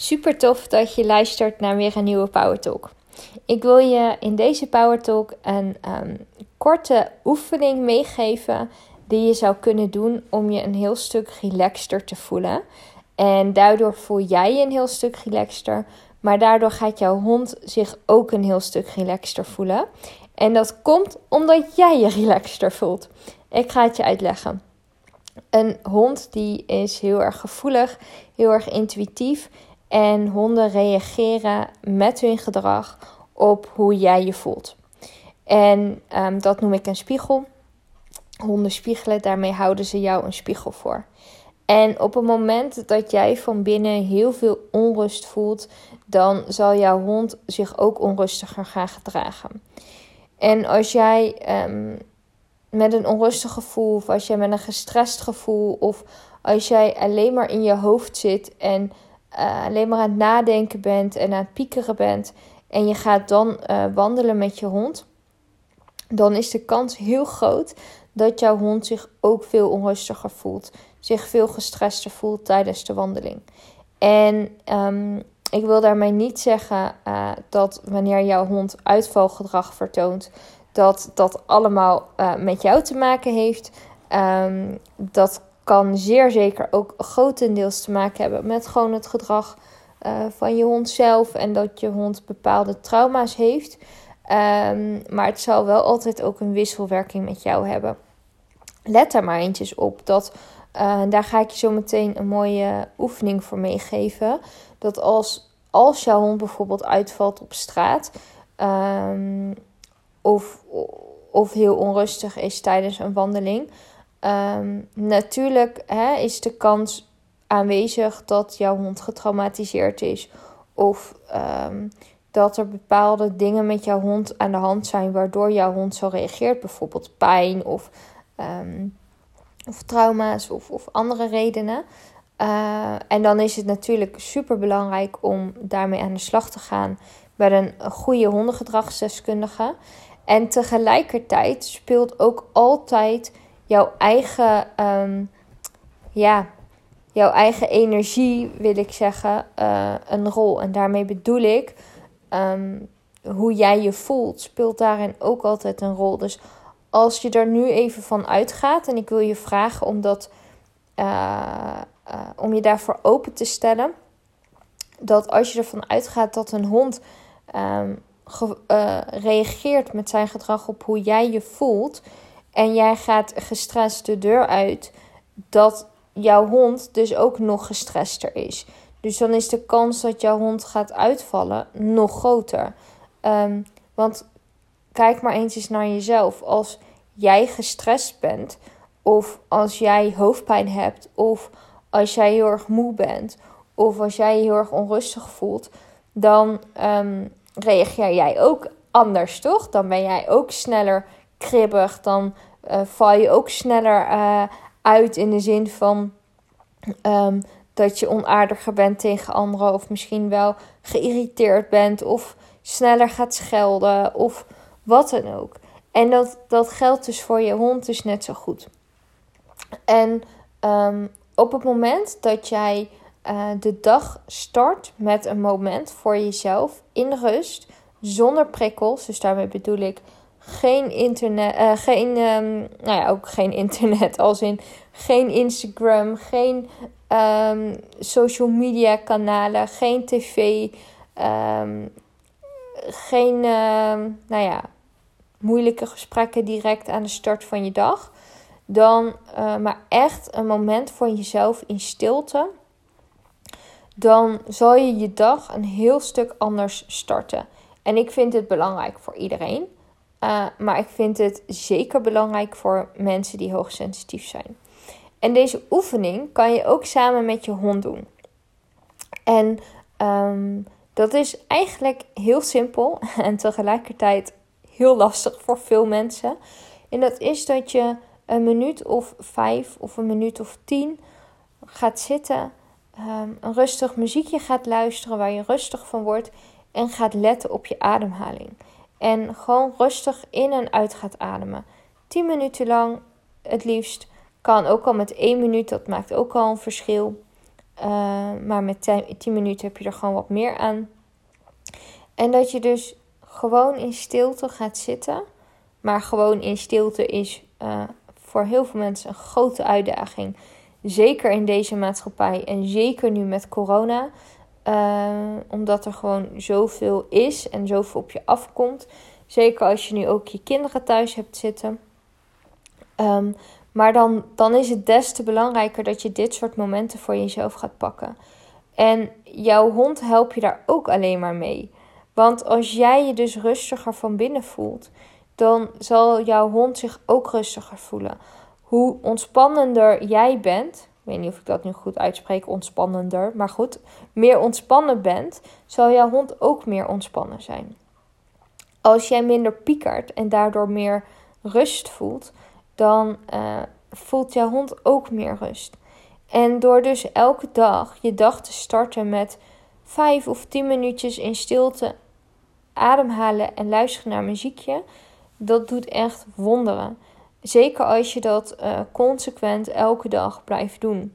Super tof dat je luistert naar weer een nieuwe Power Talk. Ik wil je in deze Power Talk een um, korte oefening meegeven die je zou kunnen doen om je een heel stuk relaxter te voelen. En daardoor voel jij je een heel stuk relaxter, maar daardoor gaat jouw hond zich ook een heel stuk relaxter voelen. En dat komt omdat jij je relaxter voelt. Ik ga het je uitleggen. Een hond die is heel erg gevoelig, heel erg intuïtief en honden reageren met hun gedrag op hoe jij je voelt. En um, dat noem ik een spiegel. Honden spiegelen, daarmee houden ze jou een spiegel voor. En op het moment dat jij van binnen heel veel onrust voelt, dan zal jouw hond zich ook onrustiger gaan gedragen. En als jij um, met een onrustig gevoel, of als jij met een gestrest gevoel, of als jij alleen maar in je hoofd zit en uh, alleen maar aan het nadenken bent en aan het piekeren bent en je gaat dan uh, wandelen met je hond, dan is de kans heel groot dat jouw hond zich ook veel onrustiger voelt, zich veel gestrester voelt tijdens de wandeling. En um, ik wil daarmee niet zeggen uh, dat wanneer jouw hond uitvalgedrag vertoont, dat dat allemaal met jou te maken heeft. Um, dat kan zeer zeker ook grotendeels te maken hebben met gewoon het gedrag uh, van je hond zelf en dat je hond bepaalde trauma's heeft. Um, maar het zal wel altijd ook een wisselwerking met jou hebben. Let daar maar eentjes op. Dat, uh, daar ga ik je zo meteen een mooie oefening voor meegeven. Dat als, als jouw hond bijvoorbeeld uitvalt op straat. Um, of, of heel onrustig is tijdens een wandeling. Um, natuurlijk hè, is de kans aanwezig dat jouw hond getraumatiseerd is. Of um, dat er bepaalde dingen met jouw hond aan de hand zijn waardoor jouw hond zo reageert. Bijvoorbeeld pijn of, um, of trauma's of, of andere redenen. Uh, en dan is het natuurlijk super belangrijk om daarmee aan de slag te gaan met een goede hondengedragsdeskundige. En tegelijkertijd speelt ook altijd jouw eigen, um, ja, jouw eigen energie, wil ik zeggen, uh, een rol. En daarmee bedoel ik, um, hoe jij je voelt, speelt daarin ook altijd een rol. Dus als je er nu even van uitgaat, en ik wil je vragen om, dat, uh, uh, om je daarvoor open te stellen, dat als je ervan uitgaat dat een hond uh, reageert met zijn gedrag op hoe jij je voelt en jij gaat gestrest de deur uit, dat jouw hond dus ook nog gestrester is. Dus dan is de kans dat jouw hond gaat uitvallen nog groter. Um, want kijk maar eens eens naar jezelf. Als jij gestrest bent, of als jij hoofdpijn hebt, of als jij heel erg moe bent, of als jij je heel erg onrustig voelt, dan um, reageer jij ook anders, toch? Dan ben jij ook sneller kribbig. Dan uh, val je ook sneller uh, uit in de zin van um, dat je onaardiger bent tegen anderen. Of misschien wel geïrriteerd bent. Of sneller gaat schelden. Of wat dan ook. En dat, dat geldt dus voor je hond dus net zo goed. En um, op het moment dat jij uh, de dag start met een moment voor jezelf in rust, zonder prikkels. Dus daarmee bedoel ik geen internet, uh, geen, um, nou ja, ook geen internet, als in geen Instagram, geen um, social media kanalen, geen tv, um, geen, nou ja, moeilijke gesprekken direct aan de start van je dag. Dan uh, maar echt een moment voor jezelf in stilte dan zal je je dag een heel stuk anders starten. En ik vind het belangrijk voor iedereen. Uh, maar ik vind het zeker belangrijk voor mensen die hoogsensitief zijn. En deze oefening kan je ook samen met je hond doen. En um, dat is eigenlijk heel simpel en tegelijkertijd heel lastig voor veel mensen. En dat is dat je een minuut of vijf of een minuut of tien gaat zitten um, een rustig muziekje gaat luisteren waar je rustig van wordt en gaat letten op je ademhaling. En gewoon rustig in en uit gaat ademen. 10 minuten lang, het liefst. Kan ook al met 1 minuut, dat maakt ook al een verschil. Uh, maar met 10 minuten heb je er gewoon wat meer aan. En dat je dus gewoon in stilte gaat zitten. Maar gewoon in stilte is uh, voor heel veel mensen een grote uitdaging. Zeker in deze maatschappij en zeker nu met corona. Uh, omdat er gewoon zoveel is en zoveel op je afkomt. Zeker als je nu ook je kinderen thuis hebt zitten. Um, maar dan, dan is het des te belangrijker dat je dit soort momenten voor jezelf gaat pakken. En jouw hond helpt je daar ook alleen maar mee. Want als jij je dus rustiger van binnen voelt, dan zal jouw hond zich ook rustiger voelen. Hoe ontspannender jij bent, weet niet of ik dat nu goed uitspreek, ontspannender, maar goed, meer ontspannen bent, zal jouw hond ook meer ontspannen zijn. Als jij minder piekert en daardoor meer rust voelt, dan uh, voelt jouw hond ook meer rust. En door dus elke dag je dag te starten met vijf of tien minuutjes in stilte ademhalen en luisteren naar muziekje, dat doet echt wonderen. Zeker als je dat uh, consequent elke dag blijft doen.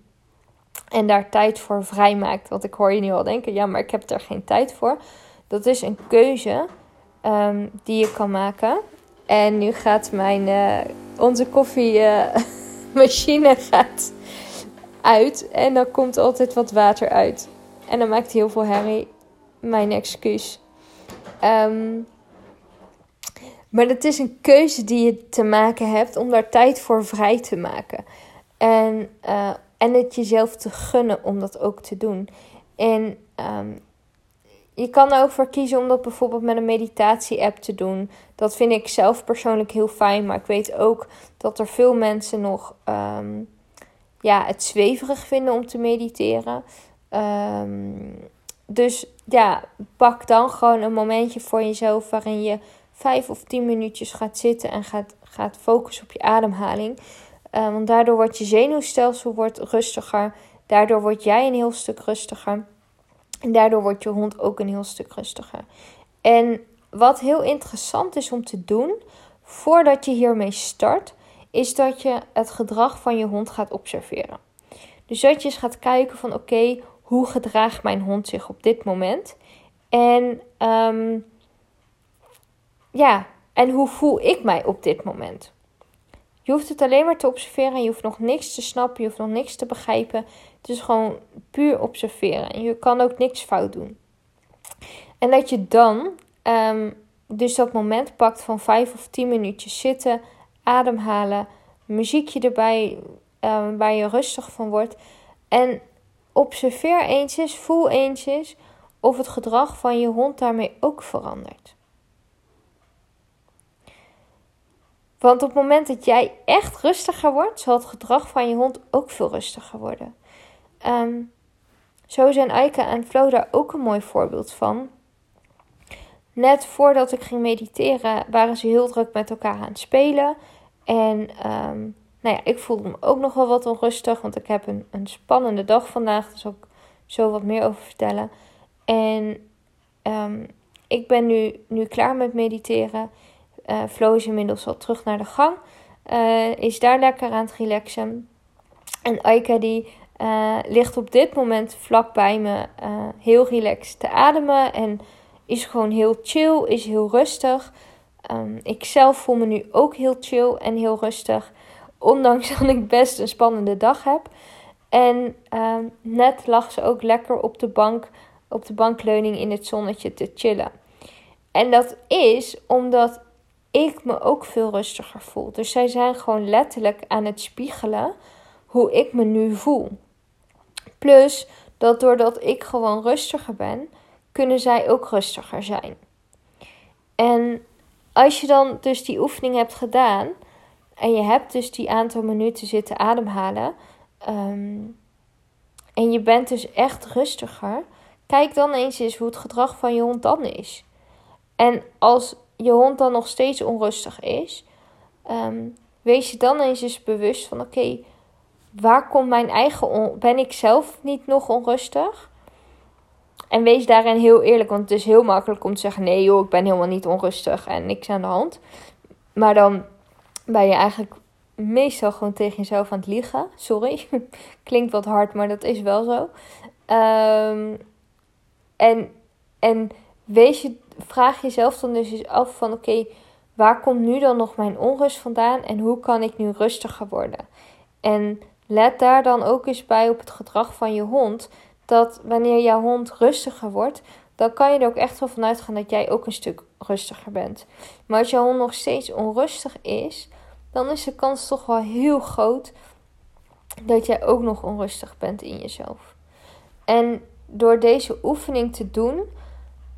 En daar tijd voor vrijmaakt. Want ik hoor je nu al denken, ja, maar ik heb er geen tijd voor. Dat is een keuze um, die je kan maken. En nu gaat mijn, uh, onze koffiemachine gaat uit. En dan komt altijd wat water uit. En dan maakt heel veel herrie. Mijn excuus. Um, maar het is een keuze die je te maken hebt om daar tijd voor vrij te maken. En, uh, en het jezelf te gunnen om dat ook te doen. En um, je kan er ook voor kiezen om dat bijvoorbeeld met een meditatie-app te doen. Dat vind ik zelf persoonlijk heel fijn. Maar ik weet ook dat er veel mensen nog um, ja, het zweverig vinden om te mediteren. Um, dus ja, pak dan gewoon een momentje voor jezelf waarin je vijf of tien minuutjes gaat zitten en gaat, gaat focussen op je ademhaling. Uh, want daardoor wordt je zenuwstelsel wordt rustiger. Daardoor word jij een heel stuk rustiger. En daardoor wordt je hond ook een heel stuk rustiger. En wat heel interessant is om te doen voordat je hiermee start, is dat je het gedrag van je hond gaat observeren. Dus dat je eens gaat kijken van oké, hoe gedraagt mijn hond zich op dit moment? En um, ja, en hoe voel ik mij op dit moment? Je hoeft het alleen maar te observeren. Je hoeft nog niks te snappen. Je hoeft nog niks te begrijpen. Het is gewoon puur observeren. En je kan ook niks fout doen. En dat je dan um, dus dat moment pakt van vijf of tien minuutjes zitten, ademhalen, muziekje erbij um, waar je rustig van wordt. En observeer eens eens, voel eens eens of het gedrag van je hond daarmee ook verandert. Want op het moment dat jij echt rustiger wordt, zal het gedrag van je hond ook veel rustiger worden. Um, zo zijn Aika en Flo daar ook een mooi voorbeeld van. Net voordat ik ging mediteren, waren ze heel druk met elkaar aan het spelen. En um, nou ja, ik voelde me ook nog wel wat onrustig, want ik heb een, een spannende dag vandaag. Daar zal ik zo wat meer over vertellen. En um, ik ben nu, nu klaar met mediteren. Uh, Flo is inmiddels al terug naar de gang. Uh, is daar lekker aan het relaxen. En Aika die uh, ligt op dit moment vlak bij me heel relaxed te ademen. En is gewoon heel chill, is heel rustig. Um, ik zelf voel me nu ook heel chill en heel rustig. Ondanks dat ik best een spannende dag heb. En um, net lag ze ook lekker op de bank, op de bankleuning in het zonnetje te chillen. En dat is omdat ik me ook veel rustiger voel. Dus zij zijn gewoon letterlijk aan het spiegelen hoe ik me nu voel. Plus dat doordat ik gewoon rustiger ben, kunnen zij ook rustiger zijn. En als je dan dus die oefening hebt gedaan en je hebt dus die aantal minuten zitten ademhalen um, en je bent dus echt rustiger, kijk dan eens eens hoe het gedrag van je hond dan is. En als je hond dan nog steeds onrustig is, um, wees je dan eens eens bewust van: oké, waar komt mijn eigen. Ben ik zelf niet nog onrustig? En wees daarin heel eerlijk, want het is heel makkelijk om te zeggen: nee, joh, ik ben helemaal niet onrustig en niks aan de hand. Maar dan ben je eigenlijk meestal gewoon tegen jezelf aan het liegen. Sorry, klinkt wat hard, maar dat is wel zo. Um, en, en wees je, vraag jezelf dan dus eens af van oké, waar komt nu dan nog mijn onrust vandaan en hoe kan ik nu rustiger worden? En let daar dan ook eens bij op het gedrag van je hond. Dat wanneer jouw hond rustiger wordt, dan kan je er ook echt wel van uitgaan dat jij ook een stuk rustiger bent. Maar als jouw hond nog steeds onrustig is, dan is de kans toch wel heel groot dat jij ook nog onrustig bent in jezelf. En door deze oefening te doen,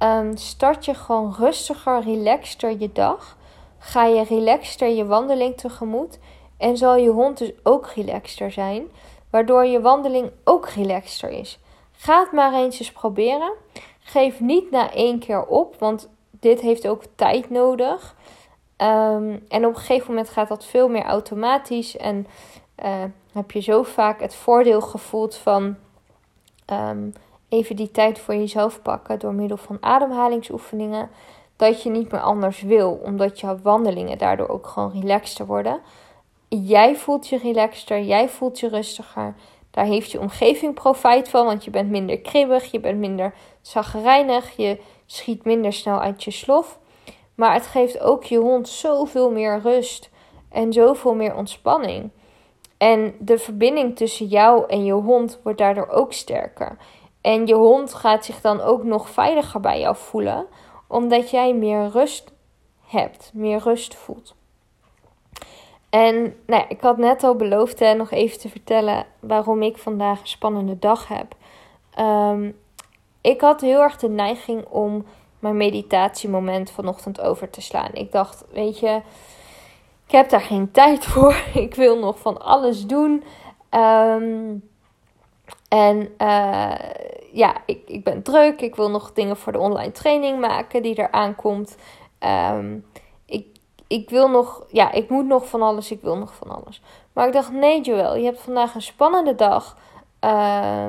um, start je gewoon rustiger, relaxter je dag. Ga je relaxter je wandeling tegemoet. En zal je hond dus ook relaxter zijn, waardoor je wandeling ook relaxter is. Ga het maar eens eens proberen. Geef niet na één keer op, want dit heeft ook tijd nodig. Um, en op een gegeven moment gaat dat veel meer automatisch. En uh, heb je zo vaak het voordeel gevoeld van um, even die tijd voor jezelf pakken door middel van ademhalingsoefeningen. Dat je niet meer anders wil, omdat jouw wandelingen daardoor ook gewoon relaxter worden. Jij voelt je relaxter, jij voelt je rustiger. Daar heeft je omgeving profijt van, want je bent minder kribbig, je bent minder zagrijnig, je schiet minder snel uit je slof. Maar het geeft ook je hond zoveel meer rust en zoveel meer ontspanning. En de verbinding tussen jou en je hond wordt daardoor ook sterker. En je hond gaat zich dan ook nog veiliger bij jou voelen, omdat jij meer rust hebt, meer rust voelt. En nou ik had net al beloofd hè, nog even te vertellen waarom ik vandaag een spannende dag heb. Ehm, ik had heel erg de neiging om mijn meditatiemoment vanochtend over te slaan. Ik dacht, weet je, ik heb daar geen tijd voor. Ik wil nog van alles doen. Um, en uh, ja, ik, ik ben druk. Ik wil nog dingen voor de online training maken die er aankomt. Um, ik, ik wil nog, ja, ik moet nog van alles. Ik wil nog van alles. Maar ik dacht, nee, Joel, je hebt vandaag een spannende dag. Uh,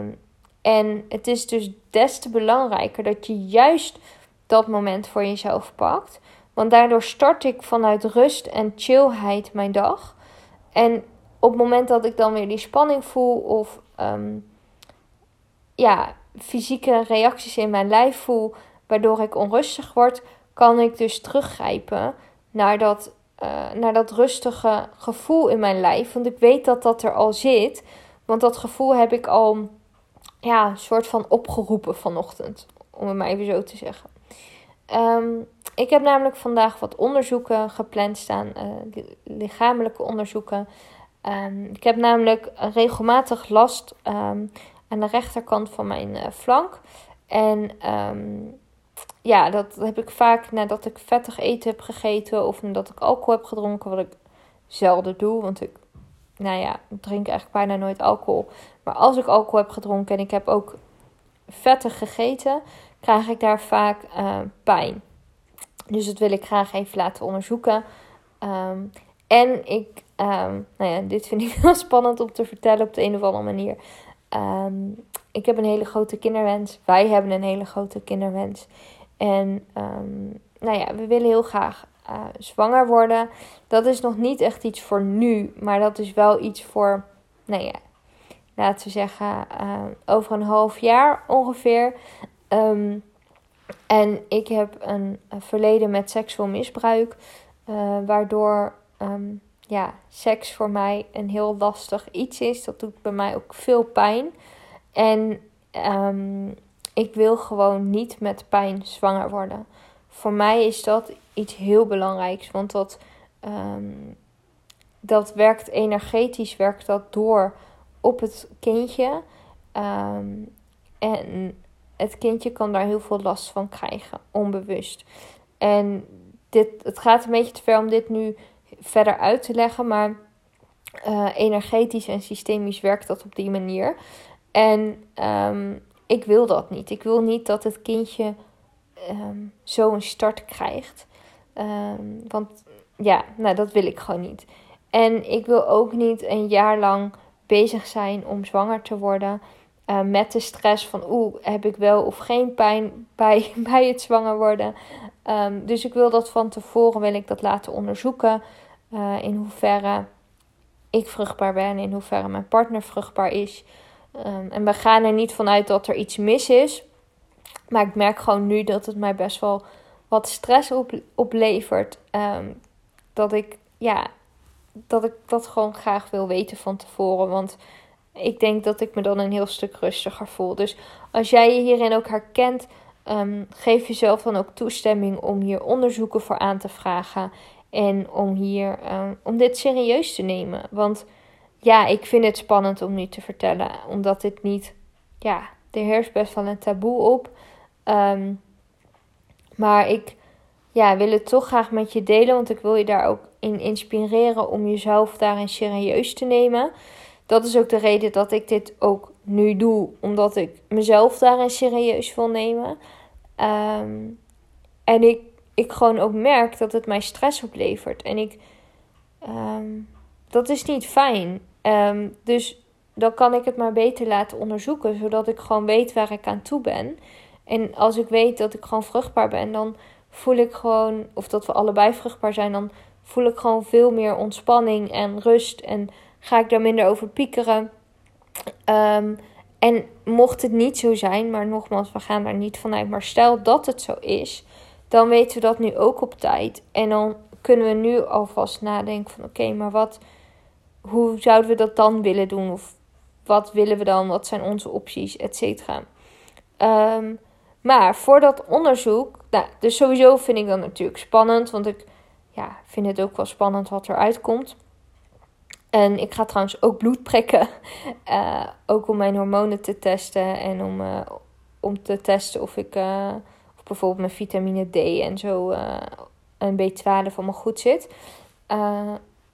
en het is dus des te belangrijker dat je juist dat moment voor jezelf pakt. Want daardoor start ik vanuit rust en chillheid mijn dag. En op het moment dat ik dan weer die spanning voel of um, ja, fysieke reacties in mijn lijf voel, waardoor ik onrustig word, kan ik dus teruggrijpen naar dat, uh, naar dat rustige gevoel in mijn lijf. Want ik weet dat dat er al zit. Want dat gevoel heb ik al ja, een soort van opgeroepen vanochtend. Om het maar even zo te zeggen. Um, ik heb namelijk vandaag wat onderzoeken gepland staan, uh, lichamelijke onderzoeken. Um, ik heb namelijk regelmatig last um, aan de rechterkant van mijn uh, flank. En um, ja, dat heb ik vaak nadat ik vettig eten heb gegeten of nadat ik alcohol heb gedronken, wat ik zelden doe, want ik, nou ja, drink eigenlijk bijna nooit alcohol. Maar als ik alcohol heb gedronken en ik heb ook vettig gegeten, krijg ik daar vaak uh, pijn. Dus dat wil ik graag even laten onderzoeken. Um, en ik, um, nou ja, dit vind ik heel spannend om te vertellen op de een of andere manier. Um, ik heb een hele grote kinderwens. Wij hebben een hele grote kinderwens. En um, nou ja, we willen heel graag uh, zwanger worden. Dat is nog niet echt iets voor nu, maar dat is wel iets voor, nou ja, laten we zeggen, uh, over een half jaar ongeveer. Um, en ik heb een, verleden met seksueel misbruik, uh, waardoor ja, seks voor mij een heel lastig iets is. Dat doet bij mij ook veel pijn. En um, ik wil gewoon niet met pijn zwanger worden. Voor mij is dat iets heel belangrijks, want dat, um, dat werkt energetisch, werkt dat door op het kindje. Um, en het kindje kan daar heel veel last van krijgen, onbewust. En dit, het gaat een beetje te ver om dit nu verder uit te leggen, maar uh, energetisch en systemisch werkt dat op die manier. En um, ik wil dat niet. Ik wil niet dat het kindje um, zo een start krijgt. Um, want ja, nou dat wil ik gewoon niet. En ik wil ook niet een jaar lang bezig zijn om zwanger te worden. Uh, met de stress van oeh, heb ik wel of geen pijn bij, bij het zwanger worden. Um, dus ik wil dat van tevoren wil ik dat laten onderzoeken. Uh, in hoeverre ik vruchtbaar ben, in hoeverre mijn partner vruchtbaar is. Ehm, en we gaan er niet vanuit dat er iets mis is. Maar ik merk gewoon nu dat het mij best wel wat stress op, oplevert. Ehm, dat ik, ja, dat ik dat gewoon graag wil weten van tevoren. Want ik denk dat ik me dan een heel stuk rustiger voel. Dus als jij je hierin ook herkent, ehm, geef jezelf dan ook toestemming om hier onderzoeken voor aan te vragen. En om hier, om dit serieus te nemen. Want ja, ik vind het spannend om nu te vertellen. Omdat dit niet, ja, er heerst best wel een taboe op. Ehm, maar ik ja, wil het toch graag met je delen. Want ik wil je daar ook in inspireren om jezelf daarin serieus te nemen. Dat is ook de reden dat ik dit ook nu doe. Omdat ik mezelf daarin serieus wil nemen. Ehm, en ik, ik gewoon ook merk dat het mij stress oplevert. En ik... Ehm, dat is niet fijn. Um, dus dan kan ik het maar beter laten onderzoeken, zodat ik gewoon weet waar ik aan toe ben. En als ik weet dat ik gewoon vruchtbaar ben, dan voel ik gewoon, of dat we allebei vruchtbaar zijn, dan voel ik gewoon veel meer ontspanning en rust. En ga ik daar minder over piekeren. Um, en mocht het niet zo zijn, maar nogmaals, we gaan daar niet vanuit. Maar stel dat het zo is, dan weten we dat nu ook op tijd. En dan kunnen we nu alvast nadenken van oké, maar wat hoe zouden we dat dan willen doen? Of wat willen we dan? Wat zijn onze opties? Et cetera. Ehm, maar voor dat onderzoek, nou, dus sowieso vind ik dat natuurlijk spannend, want ik ja, vind het ook wel spannend wat eruit komt. En ik ga trouwens ook bloed prikken, uh, ook om mijn hormonen te testen en om, uh, om te testen of ik uh, of bijvoorbeeld mijn vitamine D en zo en B12 allemaal goed zit.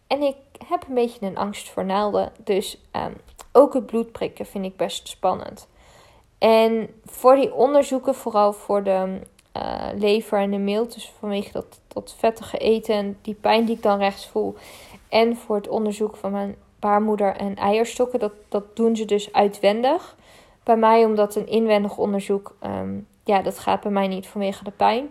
en ik heb een beetje een angst voor naalden. Dus um, ook het bloed prikken vind ik best spannend. En voor die onderzoeken, vooral voor de lever en de meel, dus vanwege dat, dat vettige eten en die pijn die ik dan rechts voel. En voor het onderzoek van mijn baarmoeder en eierstokken, dat, dat doen ze dus uitwendig. Bij mij, omdat een inwendig onderzoek, um, ja, dat gaat bij mij niet vanwege de pijn.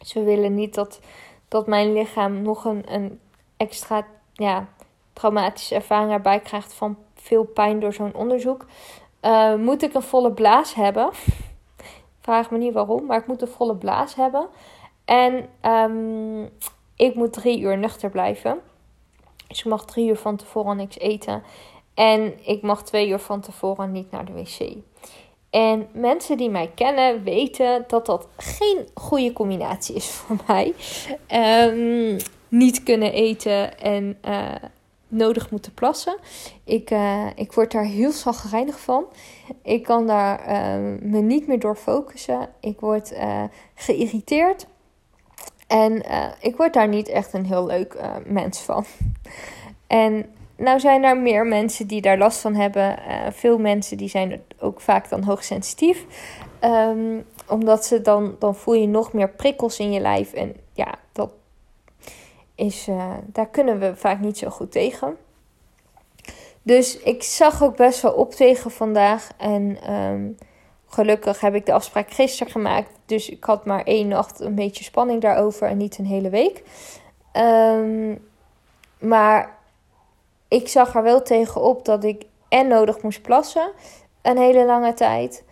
Ze willen niet dat, dat mijn lichaam nog een, een extra ja, traumatische ervaring erbij krijgt van veel pijn door zo'n onderzoek. Uh, moet ik een volle blaas hebben? Vraag me niet waarom, maar ik moet een volle blaas hebben. En um, ik moet drie uur nuchter blijven. Dus ik mag drie uur van tevoren niks eten. En ik mag twee uur van tevoren niet naar de wc. En mensen die mij kennen weten dat dat geen goede combinatie is voor mij. Um, niet kunnen eten en uh, nodig moeten plassen. Ik, uh, ik word daar heel zagrijnig van. Ik kan daar uh, me niet meer door focussen. Ik word geïrriteerd. En ik word daar niet echt een heel leuk mens van. en nou zijn er meer mensen die daar last van hebben. veel mensen die zijn ook vaak dan hoogsensitief. Um, omdat ze dan, dan voel je nog meer prikkels in je lijf. En ja, dat, is, daar kunnen we vaak niet zo goed tegen. Dus ik zag ook best wel op tegen vandaag. En um, gelukkig heb ik de afspraak gisteren gemaakt. Dus ik had maar één nacht een beetje spanning daarover en niet een hele week. Um, maar ik zag er wel tegen op dat ik en nodig moest plassen. Een hele lange tijd.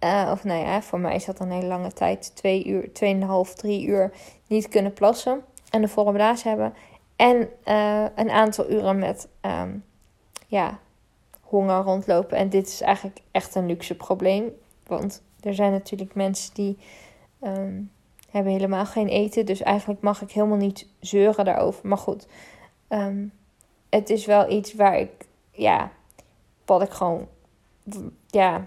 Uh, of nou ja, voor mij is dat een hele lange tijd. Twee uur, tweeënhalf, drie uur niet kunnen plassen en de volle hebben. En uh, een aantal uren met um, ja, honger rondlopen. En dit is eigenlijk echt een luxe probleem. Want er zijn natuurlijk mensen die um, hebben helemaal geen eten. Dus eigenlijk mag ik helemaal niet zeuren daarover. Maar goed, um, het is wel iets waar ik, ja, wat ik gewoon, ja,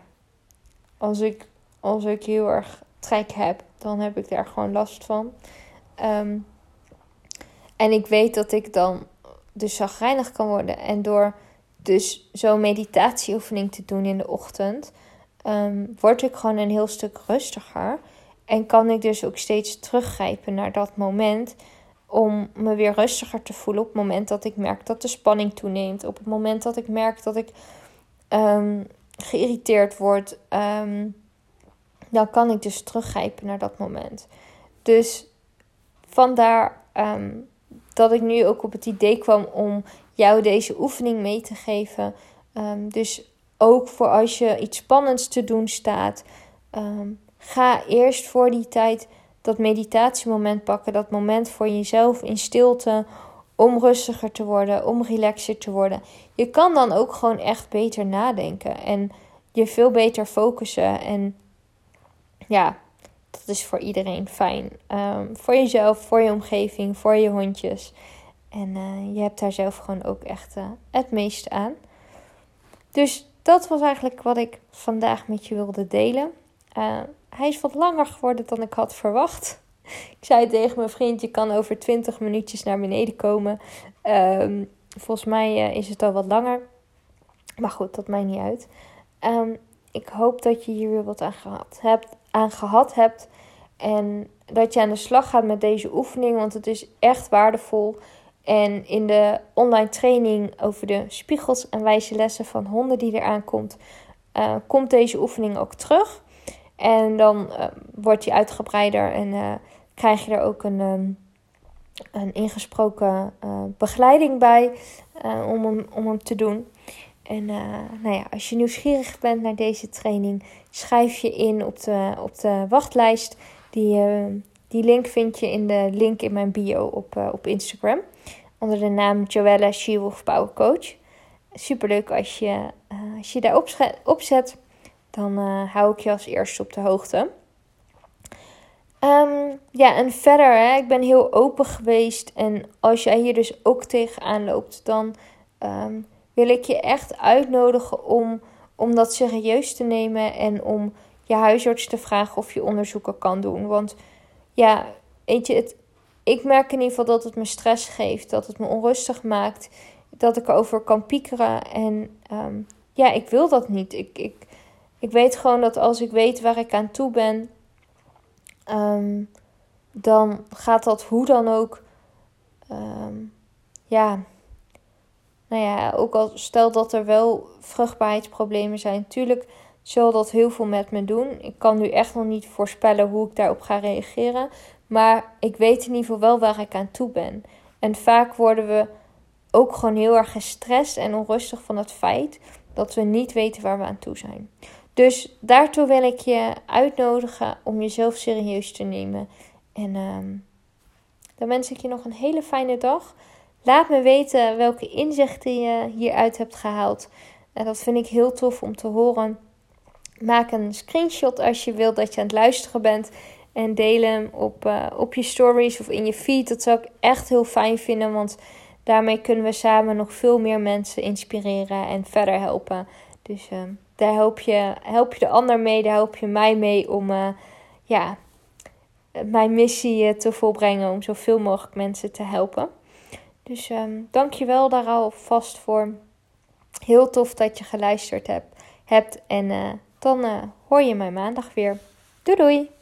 als ik, als ik heel erg trek heb, dan heb ik daar gewoon last van. Um, en ik weet dat ik dan dus zagrijnig kan worden. En door dus zo'n meditatieoefening te doen in de ochtend, um, word ik gewoon een heel stuk rustiger. En kan ik dus ook steeds teruggrijpen naar dat moment om me weer rustiger te voelen op het moment dat ik merk dat de spanning toeneemt. Op het moment dat ik merk dat ik um, geïrriteerd word, um, dan kan ik dus teruggrijpen naar dat moment. Dus vandaar dat ik nu ook op het idee kwam om jou deze oefening mee te geven. Ehm, dus ook voor als je iets spannends te doen staat, ehm, ga eerst voor die tijd dat meditatiemoment pakken. Dat moment voor jezelf in stilte. Om rustiger te worden, om relaxer te worden. Je kan dan ook gewoon echt beter nadenken. En je veel beter focussen. En ja, dat is voor iedereen fijn. Um, voor jezelf, voor je omgeving, voor je hondjes. En uh, je hebt daar zelf gewoon ook echt uh, het meeste aan. Dus dat was eigenlijk wat ik vandaag met je wilde delen. Uh, hij is wat langer geworden dan ik had verwacht. Ik zei tegen mijn vriend: Je kan over 20 minuutjes naar beneden komen. Um, volgens mij is het al wat langer. Maar goed, dat maakt niet uit. Um, ik hoop dat je hier weer wat aan gehad hebt. Aan gehad hebt en dat je aan de slag gaat met deze oefening, want het is echt waardevol. En in de online training over de spiegels en wijze lessen van honden die eraan komt, uh, komt deze oefening ook terug. En dan uh, wordt die uitgebreider en uh, krijg je er ook een, um, een ingesproken begeleiding bij om, hem, om hem te doen. En nou ja, als je nieuwsgierig bent naar deze training, schrijf je in op de, op de wachtlijst. Die, die link vind je in de link in mijn bio op, op Instagram onder de naam Joella She-Wolf Power Coach. Superleuk als je, uh, als je daar opzet, dan uh, hou ik je als eerste op de hoogte. Um, ja, en verder, hè, ik ben heel open geweest. En als jij hier dus ook tegenaan loopt, dan um, wil ik je echt uitnodigen om, om dat serieus te nemen. En om je huisarts te vragen of je onderzoeken kan doen. Want ja, weet je, het, ik merk in ieder geval dat het me stress geeft, dat het me onrustig maakt, dat ik erover kan piekeren. En um, ja, ik wil dat niet. Ik, ik, ik weet gewoon dat als ik weet waar ik aan toe ben, um, dan gaat dat hoe dan ook. Um, ja, nou ja, ook al stel dat er wel vruchtbaarheidsproblemen zijn, natuurlijk zal dat heel veel met me doen. Ik kan nu echt nog niet voorspellen hoe ik daarop ga reageren. Maar ik weet in ieder geval wel waar ik aan toe ben. En vaak worden we ook gewoon heel erg gestrest en onrustig van het feit dat we niet weten waar we aan toe zijn. Dus daartoe wil ik je uitnodigen om jezelf serieus te nemen. En um, dan wens ik je nog een hele fijne dag. Laat me weten welke inzichten je hieruit hebt gehaald. En dat vind ik heel tof om te horen. Maak een screenshot als je wilt dat je aan het luisteren bent. En deel hem op, uh, op je stories of in je feed. Dat zou ik echt heel fijn vinden. Want daarmee kunnen we samen nog veel meer mensen inspireren en verder helpen. Dus uh, daar help je, help je de ander mee. Daar help je mij mee om uh, ja, mijn missie te volbrengen. Om zoveel mogelijk mensen te helpen. Dus um, dank je wel daar alvast voor. Heel tof dat je geluisterd hebt. hebt en dan hoor je mij maandag weer. Doei doei!